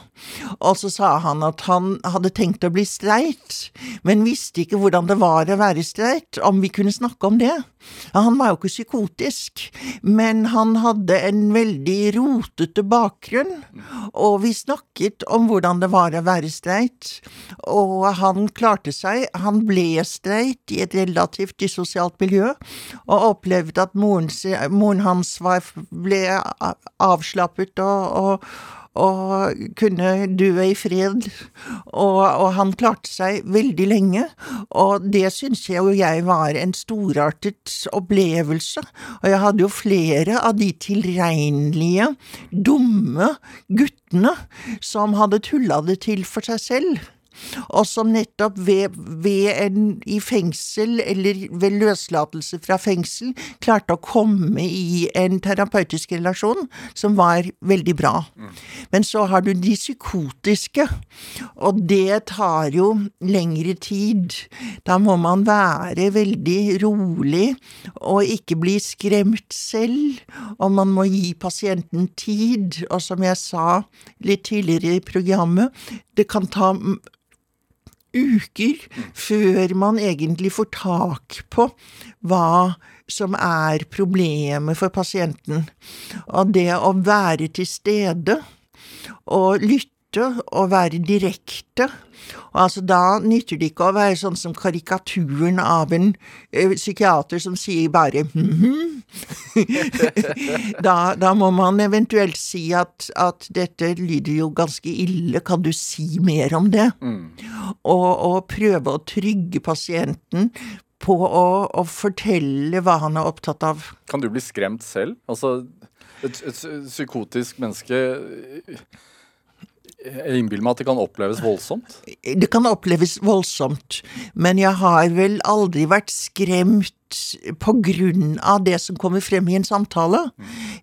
og så sa han at han hadde tenkt å bli streit, men visste ikke hvordan det var å være streit, om vi kunne snakke om det. Han var jo ikke psykotisk, men han hadde en veldig rotete bakgrunn, og vi snakket om hvordan det var å være streit, og han klarte seg. Han ble streit i et relativt dissosialt miljø, og opplevde at moren, moren hans var, ble avslappet og, og og kunne dø i fred. Og, og han klarte seg veldig lenge, og det syns jeg jo jeg var en storartet opplevelse. Og jeg hadde jo flere av de tilregnelige, dumme guttene som hadde tulla det til for seg selv og som nettopp ved, ved en i fengsel, eller ved løslatelse fra fengsel, klarte å komme i en terapeutisk relasjon som var veldig bra. Men så har du de psykotiske, og det tar jo lengre tid. Da må man være veldig rolig og ikke bli skremt selv, og man må gi pasienten tid. Og som jeg sa litt tidligere i programmet, det kan ta mm, uker før man egentlig får tak på hva som er problemet for pasienten. Og det å være til stede og lytte og være direkte og altså Da nytter det ikke å være sånn som karikaturen av en eh, psykiater som sier bare «hmm». da, da må man eventuelt si at, at dette lyder jo ganske ille, kan du si mer om det? Og, og prøve å trygge pasienten på å, å fortelle hva han er opptatt av. Kan du bli skremt selv? Altså, et, et psykotisk menneske Jeg innbiller meg at det kan oppleves voldsomt. Det kan oppleves voldsomt, men jeg har vel aldri vært skremt på grunn av det som kommer frem i en samtale.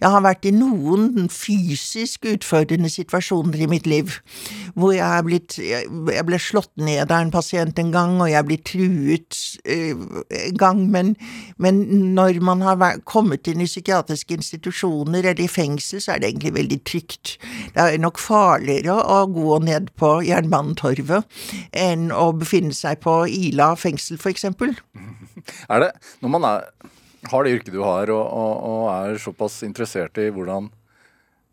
Jeg har vært i noen fysisk utfordrende situasjoner i mitt liv, hvor jeg er blitt Jeg ble slått ned av en pasient en gang, og jeg blir truet eh, en gang, men, men når man har kommet inn i psykiatriske institusjoner eller i fengsel, så er det egentlig veldig trygt. Det er nok farligere å gå ned på Jernbanetorvet enn å befinne seg på Ila fengsel, for eksempel. Er det, når man er, har det yrket du har, og, og, og er såpass interessert i hvordan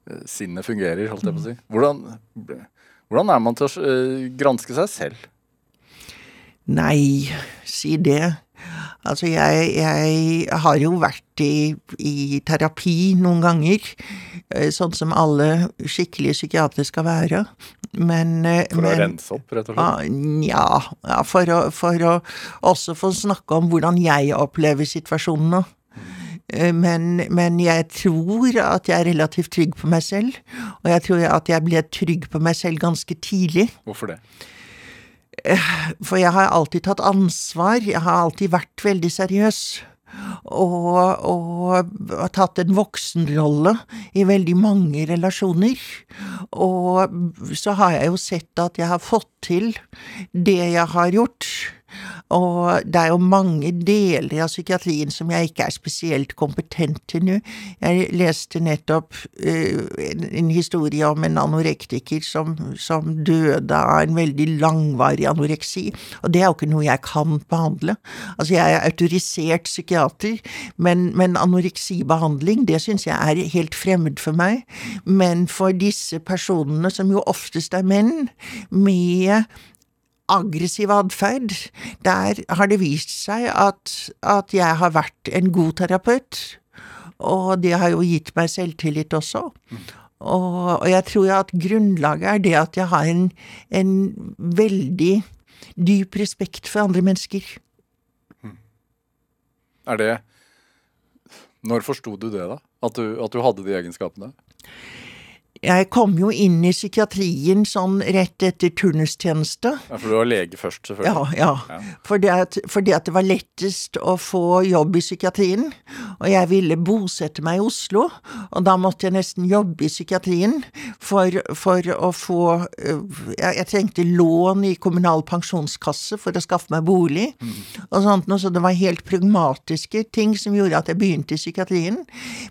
eh, sinnet fungerer, holdt jeg på å si, hvordan, hvordan er man til å eh, granske seg selv? Nei, si det. Altså, jeg, jeg har jo vært i, i terapi noen ganger, eh, sånn som alle skikkelige psykiatere skal være, men For For å rense opp, rett og slett? Ah, Nja, ja, for, å, for å også få snakke om hvordan jeg opplever situasjonen nå. Men, men jeg tror at jeg er relativt trygg på meg selv, og jeg tror at jeg ble trygg på meg selv ganske tidlig. Hvorfor det? For jeg har alltid tatt ansvar, jeg har alltid vært veldig seriøs. Og, og har tatt en voksenrolle i veldig mange relasjoner. Og så har jeg jo sett at jeg har fått til det jeg har gjort. Og det er jo mange deler av psykiatrien som jeg ikke er spesielt kompetent til nå. Jeg leste nettopp uh, en, historie om en anorektiker som, som døde av en veldig langvarig anoreksi, og det er jo ikke noe jeg kan behandle. Altså, jeg er autorisert psykiater, men, men anoreksibehandling, det syns jeg er helt fremmed for meg. Men for disse personene, som jo oftest er menn, med aggressiv atferd, der har det vist seg at, at jeg har vært en god terapeut. Og det har jo gitt meg selvtillit også. Og, og jeg tror at grunnlaget er det at jeg har en, en veldig dyp respekt for andre mennesker. Er det Når forsto du det, da? At du, at du hadde de egenskapene? Jeg kom jo inn i psykiatrien sånn rett etter turnustjeneste. Ja, For du var lege først, selvfølgelig? Ja, ja. Fordi, at, fordi at det var lettest å få jobb i psykiatrien. Og jeg ville bosette meg i Oslo, og da måtte jeg nesten jobbe i psykiatrien for, for å få øh, jeg, jeg trengte lån i kommunal pensjonskasse for å skaffe meg bolig, og sånt noe, så det var helt pragmatiske ting som gjorde at jeg begynte i psykiatrien.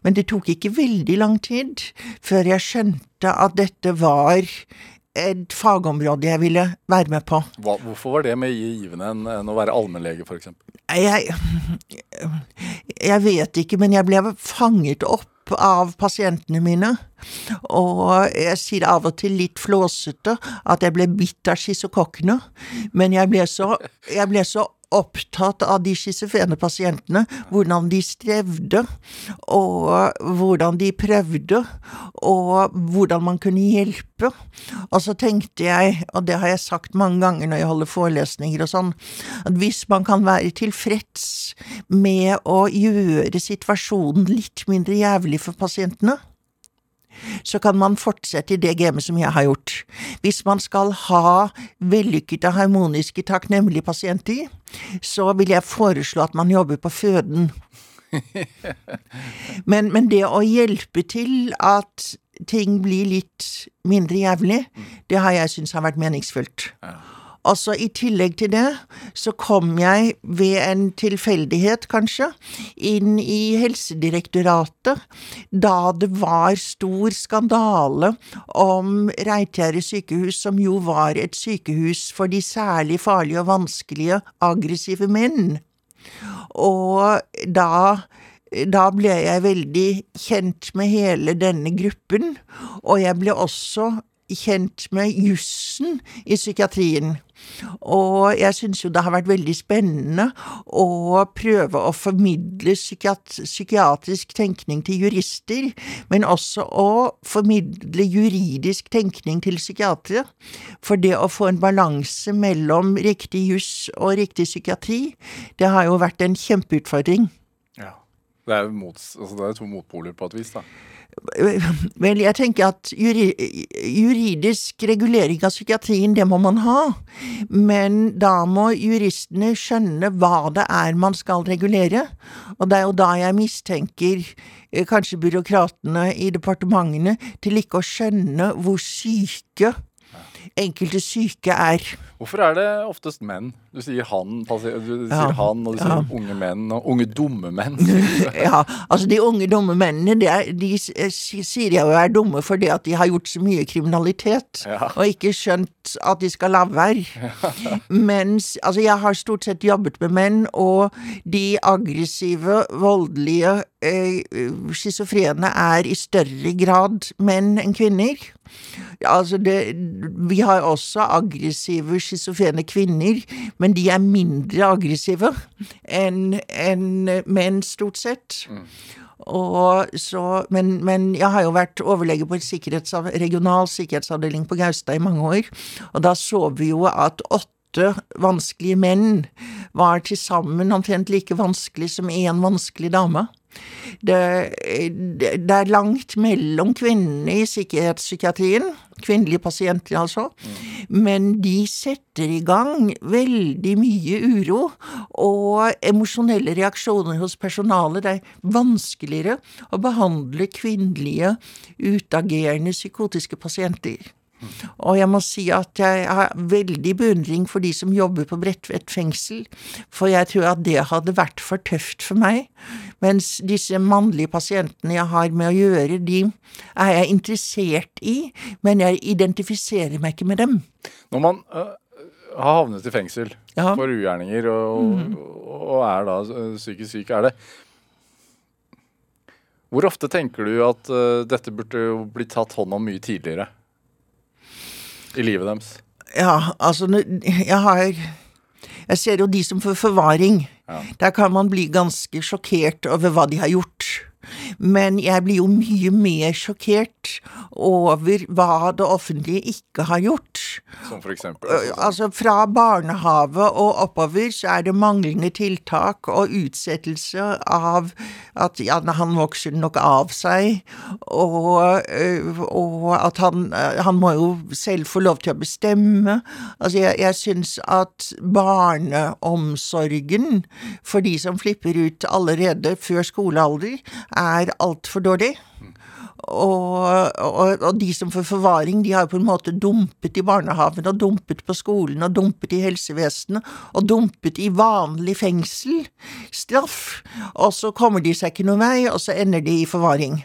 Men det tok ikke veldig lang tid før jeg skjønte at dette var et fagområde jeg ville være med på. Hva, hvorfor var det mer givende enn, enn å være allmennlege, f.eks.? Jeg, jeg vet ikke, men jeg ble fanget opp av pasientene mine. Og jeg sier av og til litt flåsete at jeg ble bitt av schizokokkene. Men jeg ble så, jeg ble så opptatt av de schizofrene pasientene, hvordan de strevde, og hvordan de prøvde, og hvordan man kunne hjelpe. Og så tenkte jeg, og det har jeg sagt mange ganger når jeg holder forelesninger og sånn, at hvis man kan være tilfreds med å gjøre situasjonen litt mindre jævlig for pasientene, så kan man fortsette i det gamet som jeg har gjort. Hvis man skal ha vellykkede, harmoniske, takknemlige pasienter, så vil jeg foreslå at man jobber på føden. Men, men det å hjelpe til at ting blir litt mindre jævlig, det har jeg syntes har vært meningsfullt. Altså, I tillegg til det så kom jeg ved en tilfeldighet, kanskje, inn i Helsedirektoratet da det var stor skandale om Reitgjerde sykehus, som jo var et sykehus for de særlig farlige og vanskelige aggressive menn. Og da da ble jeg veldig kjent med hele denne gruppen, og jeg ble også kjent med jussen i psykiatrien. Og jeg syns jo det har vært veldig spennende å prøve å formidle psykiat psykiatrisk tenkning til jurister, men også å formidle juridisk tenkning til psykiatere. For det å få en balanse mellom riktig juss og riktig psykiatri, det har jo vært en kjempeutfordring. Ja. Det er, mots, altså det er to motpoler på et vis, da. Vel, jeg tenker at juri, juridisk regulering av psykiatrien, det må man ha. Men da må juristene skjønne hva det er man skal regulere. Og det er jo da jeg mistenker eh, kanskje byråkratene i departementene til ikke å skjønne hvor syke enkelte syke er. Hvorfor er det oftest menn? Du sier han, du sier Ja, han og du sier ja. unge menn, og unge dumme menn. ja, altså de unge dumme mennene, de, er, de eh, si- sier jeg jo er dumme fordi at de har gjort så mye kriminalitet, Ja. og ikke skjønt at de skal la være. Mens, altså jeg har stort sett jobbet med menn, og de aggressive, voldelige, schizofrene er i større grad menn enn kvinner. Altså det, vi har også aggressive schizofrene kvinner, men de er mindre aggressive enn en menn, stort sett. Og så, men, men jeg har jo vært overlege på en sikkerhets, regional sikkerhetsavdeling på Gaustad i mange år, og da så vi jo at åtte vanskelige menn var til sammen omtrent like vanskelig som én vanskelig dame. Det, det, det er langt mellom kvinnene i sikkerhetspsykiatrien, kvinnelige pasienter altså, men de setter i gang veldig mye uro og emosjonelle reaksjoner hos personalet. Det er vanskeligere å behandle kvinnelige, utagerende psykotiske pasienter. Og jeg må si at jeg har veldig beundring for de som jobber på Bredtvet fengsel, for jeg tror at det hadde vært for tøft for meg. Mens disse mannlige pasientene jeg har med å gjøre, de er jeg interessert i, men jeg identifiserer meg ikke med dem. Når man øh, har havnet i fengsel Ja. for ugjerninger og, og er da øh, psykisk syk, er det Hvor ofte tenker du at øh, dette burde jo bli tatt hånd om mye tidligere i livet deres? Ja, altså, jeg har Jeg ser jo de som får forvaring. Ja. Der kan man bli ganske sjokkert over hva de har gjort. Men jeg blir jo mye mer sjokkert over hva det offentlige ikke har gjort. Som for eksempel? Altså fra barnehage og oppover så er det manglende tiltak og utsettelse av at ja, han vokser nok av seg, og, og at han, han må jo selv få lov til å bestemme. Altså jeg, jeg syns at barneomsorgen for de som flipper ut allerede før skolealder, er altfor dårlig. Og, og, og de som får forvaring, de har på en måte dumpet i barnehagen, og dumpet på skolen, og dumpet i helsevesenet, og dumpet i vanlig fengsel, straff, og så kommer de seg ikke noen vei, og så ender de i forvaring.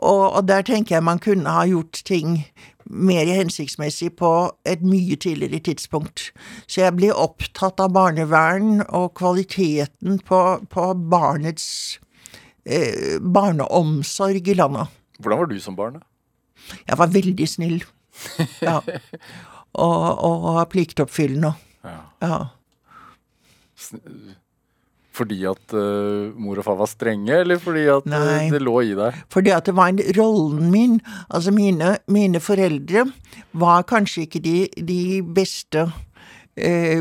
Og, og der tenker jeg man kunne ha gjort ting mer hensiktsmessig på et mye tidligere tidspunkt. Så jeg blir opptatt av barnevern og kvaliteten på, på barnets eh, barneomsorg i landet. Hvordan var du som barn? da? Jeg var veldig snill. Ja. Og, og pliktoppfyllende. Ja. Ja. Fordi at uh, mor og far var strenge, eller fordi at eh, Nei. det lå i deg? Fordi at det var en rollen min. Altså mine, mine foreldre var kanskje ikke de, de beste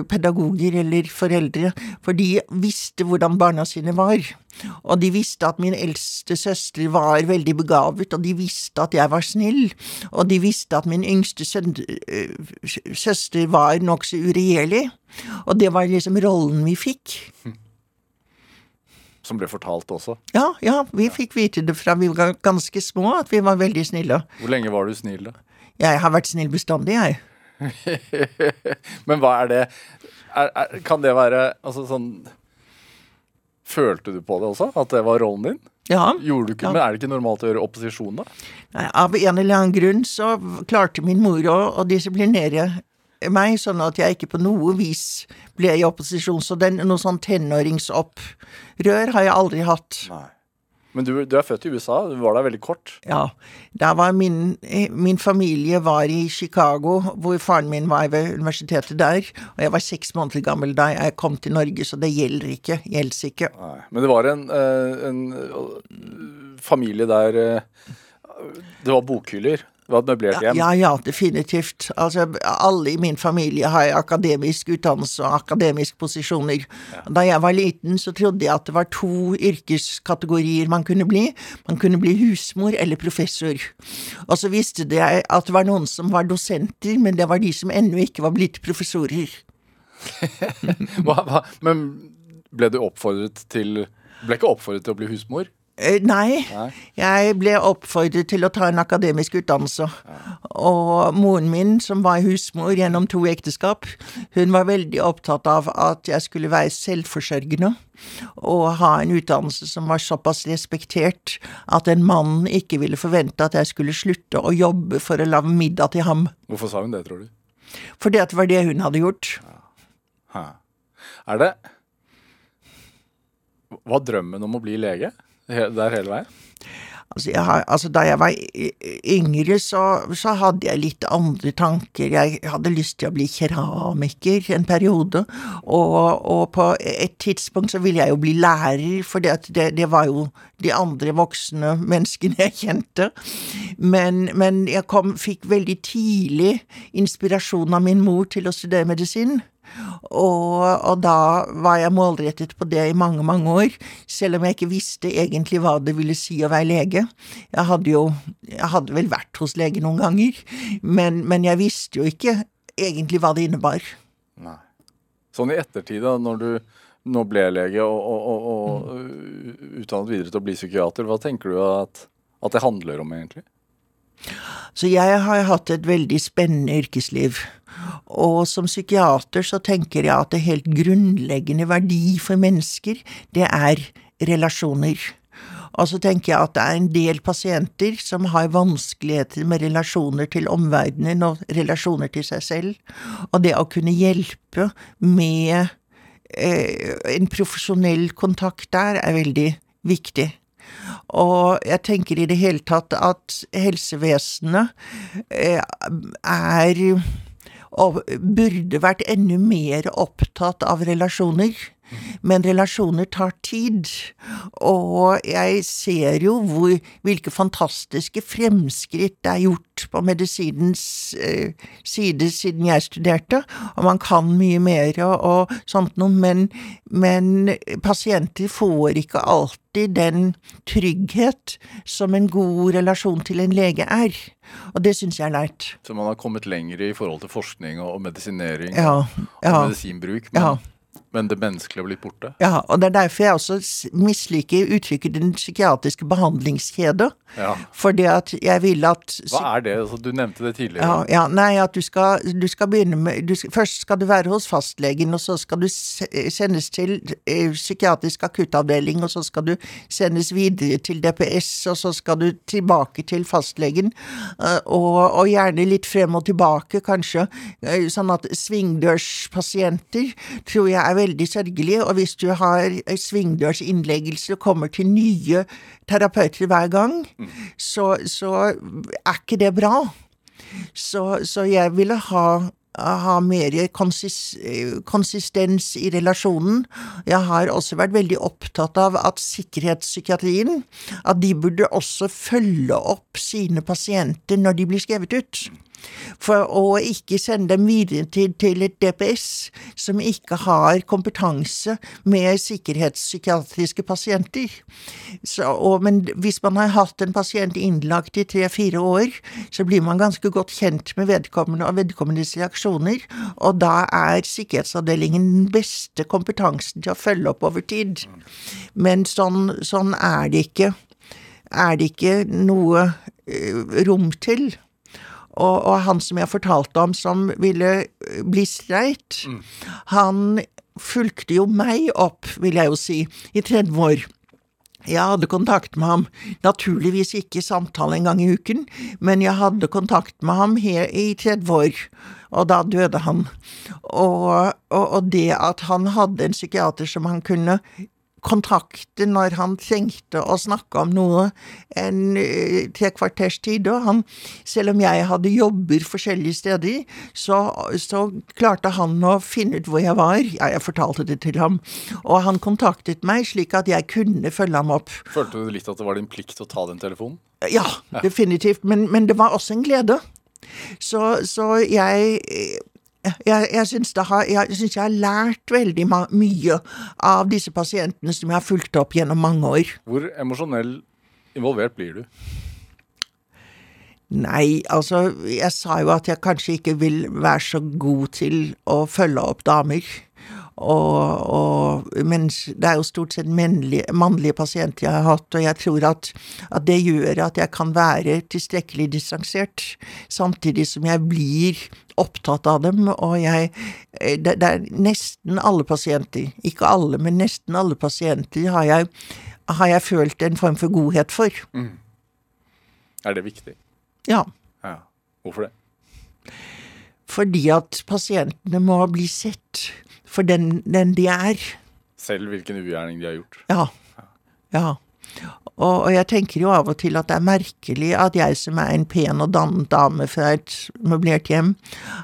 pedagoger eller foreldre, for de visste hvordan barna sine var. Og de visste at min eldste søster var veldig begavet, og de visste at jeg var snill. Og de visste at min yngste eh, søster var nokså uregjerlig. Og det var liksom rollen vi fikk. Som ble fortalt også. Ja, ja, vi fikk vite det fra vi var ganske små, at vi var veldig snille. Hvor lenge var du snill, da? Jeg har vært snill bestandig, jeg. Men hva er det er, er, Kan det være altså sånn Følte du på det også? At det var rollen din? Ja. Gjorde du ikke, Ja. Men er det ikke normalt å gjøre opposisjon, da? Nei, Av en eller annen grunn så klarte min mor å, å disiplinere meg, sånn at jeg ikke på noe vis ble i opposisjon. Så den, noe sånn tenåringsopprør har jeg aldri hatt. Nei. Men du, du er født i USA, du var der veldig kort. Ja. Da var min, eh, min familie var i Chicago, hvor faren min var ved universitetet der. Og jeg var seks måneder gammel da jeg kom til Norge, så det gjelder ikke. Gjelder ikke. Nei. Men det var en, eh, en eh, familie der det var bokhyller. Det var et møblert hjem. Ja, ja, definitivt. Altså, alle i min familie har akademisk utdannelse og akademiske posisjoner. Da jeg var liten, så trodde jeg at det var to yrkeskategorier man kunne bli. Man kunne bli husmor eller professor. Og så visste jeg at det var noen som var dosenter, men det var de som ennå ikke var blitt professorer. Hva, hva, men ble du oppfordret til Ble ikke oppfordret til å bli husmor? Eh, Nei, jeg ble oppfordret til å ta en akademisk utdannelse. Og moren min, som var husmor gjennom to ekteskap, hun var veldig opptatt av at jeg skulle være selvforsørgende og ha en utdannelse som var såpass respektert at en mann ikke ville forvente at jeg skulle slutte å jobbe for å lage middag til ham. Hvorfor sa hun det, tror du? Fordi at det var det hun hadde gjort. Er det Var drømmen om å bli lege der hele veien? Altså, jeg har, altså da jeg var yngre, så, så hadde jeg litt andre tanker. Jeg hadde lyst til å bli keramiker en periode, og, og på et tidspunkt så ville jeg jo bli lærer, for det, det var jo de andre voksne menneskene jeg kjente. Men, men jeg kom, fikk veldig tidlig inspirasjon av min mor til å studere medisin. Og, og da var jeg målrettet på det i mange, mange år, selv om jeg ikke visste egentlig hva det ville si å være lege. Jeg hadde jo Jeg hadde vel vært hos lege noen ganger, men, men jeg visste jo ikke egentlig hva det innebar. Nei. Sånn i ettertid, da, når du nå ble lege og, og, og, og uh, utdannet videre til å bli psykiater, hva tenker du at, at det handler om, egentlig? Så jeg har hatt et veldig spennende yrkesliv. Og som psykiater så tenker jeg at det helt grunnleggende verdi for mennesker, det er relasjoner. Og så tenker jeg at det er en del pasienter som har vanskeligheter med relasjoner til omverdenen og relasjoner til seg selv. Og det å kunne hjelpe med eh, en profesjonell kontakt der er veldig viktig. Og jeg tenker i det hele tatt at helsevesenet eh, er og burde vært enda mer opptatt av relasjoner. Men relasjoner tar tid. Og jeg ser jo hvor, hvilke fantastiske fremskritt det er gjort på medisinens eh, side siden jeg studerte, og man kan mye mer og, og sånt noe, men, men pasienter får ikke alltid den trygghet som en god relasjon til en lege er. Og det syns jeg er lært. Så man har kommet lenger i forhold til forskning og medisinering Ja, ja. og medisinbruk, men, Ja. Men det menneskelige har blitt borte? Ja, og det er derfor jeg også misliker uttrykket den psykiatriske behandlingskjeden. Ja. Fordi at jeg vil at Hva er det? Altså, du nevnte det tidligere. Ja, ja, nei, at du skal, du skal begynne med du skal, Først skal du være hos fastlegen, og så skal du sendes til eh, psykiatrisk akuttavdeling, og så skal du sendes videre til DPS, og så skal du tilbake til fastlegen, eh, og, og gjerne litt frem og tilbake, kanskje. eh, Sånn at svingdørspasienter tror jeg er veldig sørgelig, og hvis du har eh, svingdørsinnleggelse og kommer til nye terapeuter hver gang, så, så er ikke det bra. Så, så jeg ville ha, ha mer konsis, eh, konsistens i relasjonen. Jeg har også vært veldig opptatt av at sikkerhetspsykiatrien, at de burde også følge opp sine pasienter når de blir skrevet ut. For å ikke sende dem videre til, til et DPS som ikke har kompetanse med sikkerhetspsykiatriske pasienter. Så, og, men hvis man har hatt en pasient innlagt i tre-fire år, så blir man ganske godt kjent med vedkommende og vedkommendes reaksjoner, og da er sikkerhetsavdelingen den beste kompetansen til å følge opp over tid. Men sånn, sånn er det ikke. Er det ikke noe eh, rom til. Og, og han som jeg fortalte om, som ville eh, bli streit, han fulgte jo meg opp, vil jeg jo si, i 30 år. Jeg hadde kontakt med ham, naturligvis ikke samtale en gang i uken, men jeg hadde kontakt med ham her i 30 år, og da døde han. Og, og, og det at han hadde en psykiater som han kunne kontakte når han trengte å snakke om noe en trekvarters tre kvarters tid. Og han, selv om jeg hadde jobber forskjellige steder, så, så klarte han å finne ut hvor jeg var. Ja, jeg fortalte det til ham. Og han kontaktet meg slik at jeg kunne følge ham opp. Følte du litt at det var din plikt å ta den telefonen? Ja, definitivt. Men, men det var også en glede. Så, så jeg jeg, jeg syns jeg, jeg har lært veldig mye av disse pasientene som jeg har fulgt opp gjennom mange år. Hvor emosjonell involvert blir du? Nei, altså, jeg sa jo at jeg kanskje ikke vil være så god til å følge opp damer. Og, og, men det er jo stort sett mannlige, mannlige pasienter jeg har hatt, og jeg tror at, at det gjør at jeg kan være tilstrekkelig distansert, samtidig som jeg blir opptatt av dem, og jeg det, det er nesten alle pasienter, ikke alle, men nesten alle pasienter har jeg, har jeg følt en form for godhet for. Er det viktig? Ja. Ja. Hvorfor det? Fordi at pasientene må bli sett for den, den de er. Selv hvilken ugjerning de har gjort. Ja. Ja. Og, og jeg tenker jo av og til at det er merkelig at jeg som er en pen og dannet dame fra et møblert hjem,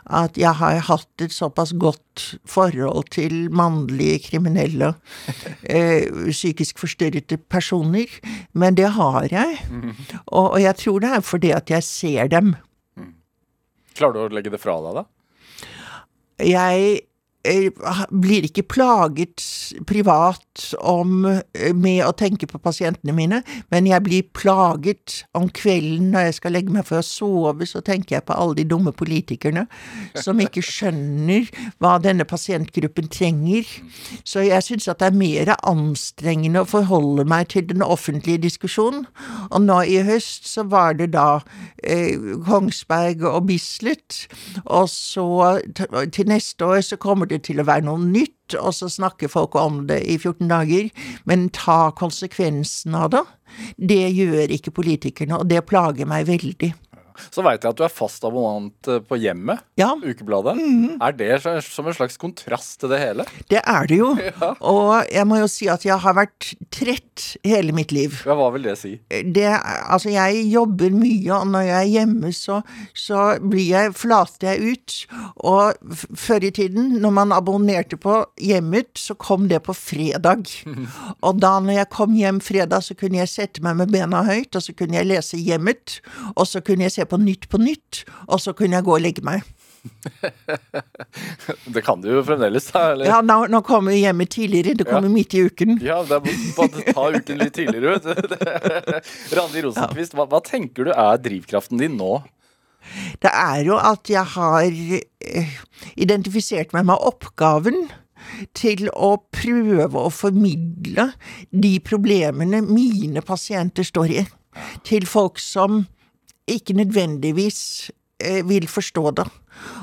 at jeg har hatt et såpass godt forhold til mannlige kriminelle, eh, psykisk forstyrrede personer. Men det har jeg. Og, og jeg tror det er fordi at jeg ser dem. Klarer du å legge det fra deg, da? jeg blir ikke plaget privat om, eh, med å tenke på pasientene mine, men jeg blir plaget om kvelden når jeg skal legge meg for å sove, så tenker jeg på alle de dumme politikerne som ikke skjønner hva denne pasientgruppen trenger. Så jeg syns at det er mer anstrengende å forholde meg til den offentlige diskusjonen. Og nå i høst så var det da eh, Kongsberg og Bislett, og så til neste år så kommer det til å være noe nytt, og så snakker folk om det i 14 dager, men ta konsekvensen av det. Det gjør ikke politikerne, og det plager meg veldig. Så veit jeg at du er fast abonnent eh, på Hjemmet, Ja, ukebladet. Er det som en slags kontrast til det hele? det er det jo. Og jeg må jo si at jeg har vært trett hele mitt liv. Ja, hva vil det si? det, altså jeg jobber mye, og når jeg er hjemme, så, så blir jeg, flater jeg ut. Og før i tiden, når man abonnerte på Hjemmet, så kom det på fredag. Og da når jeg kom hjem fredag, så kunne jeg sette meg med bena høyt, og så kunne jeg lese Hjemmet, og så kunne jeg se på Nytt på Nytt, og så kunne jeg gå og legge meg. Det kan du jo fremdeles, da. Eller? Ja, nå, nå kommer hjemme tidligere, det kommer midt i uken. Ja, det er bare ta uken litt tidligere ut. Randi Rosenquist, hva, hva tenker du er drivkraften din nå? Det er jo at jeg har eh, identifisert meg med oppgaven til å prøve å formidle de problemene mine pasienter står i, til folk som ikke nødvendigvis eh, vil forstå det.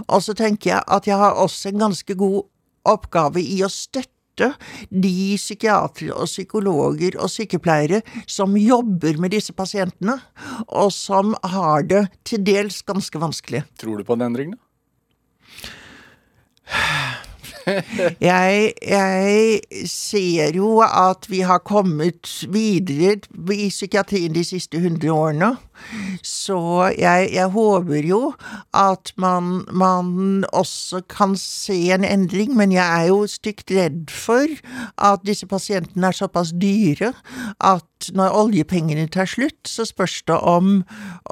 Og så tenker jeg at jeg har også en ganske god oppgave i å støtte de psykiatere og psykologer og sykepleiere som jobber med disse pasientene, og som har det til dels ganske vanskelig. Tror du på en endring, da? Jeg, jeg ser jo at vi har kommet videre i psykiatrien de siste hundre årene. Så jeg, jeg håper jo at man, man også kan se en endring, men jeg er jo stygt redd for at disse pasientene er såpass dyre at når oljepengene tar slutt, så spørs det om,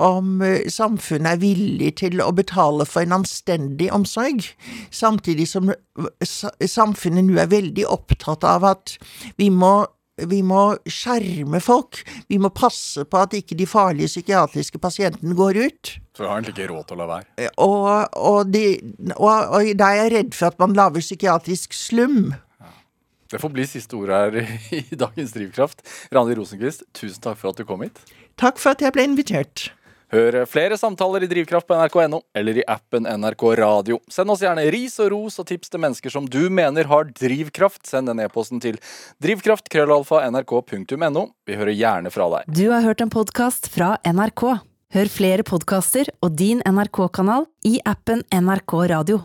om eh, samfunnet er villig til å betale for en anstendig omsorg, samtidig som eh, samfunnet nå er veldig opptatt av at vi må vi må skjerme folk. Vi må passe på at ikke de farlige psykiatriske pasientene går ut. Så vi har egentlig ikke råd til å la være. Og, og, de, og, og da er jeg redd for at man lager psykiatrisk slum. Det får bli siste ord her i dagens Drivkraft. Randi Rosenquist, tusen takk for at du kom hit. Takk for at jeg ble invitert. Hør flere samtaler i Drivkraft på nrk.no eller i appen NRK Radio. Send oss gjerne ris og ros og tips til mennesker som du mener har drivkraft. Send den e-posten til drivkraft.krøllalfa.nrk.no. Vi hører gjerne fra deg. Du har hørt en podkast fra NRK. Hør flere podkaster og din NRK-kanal i appen NRK Radio.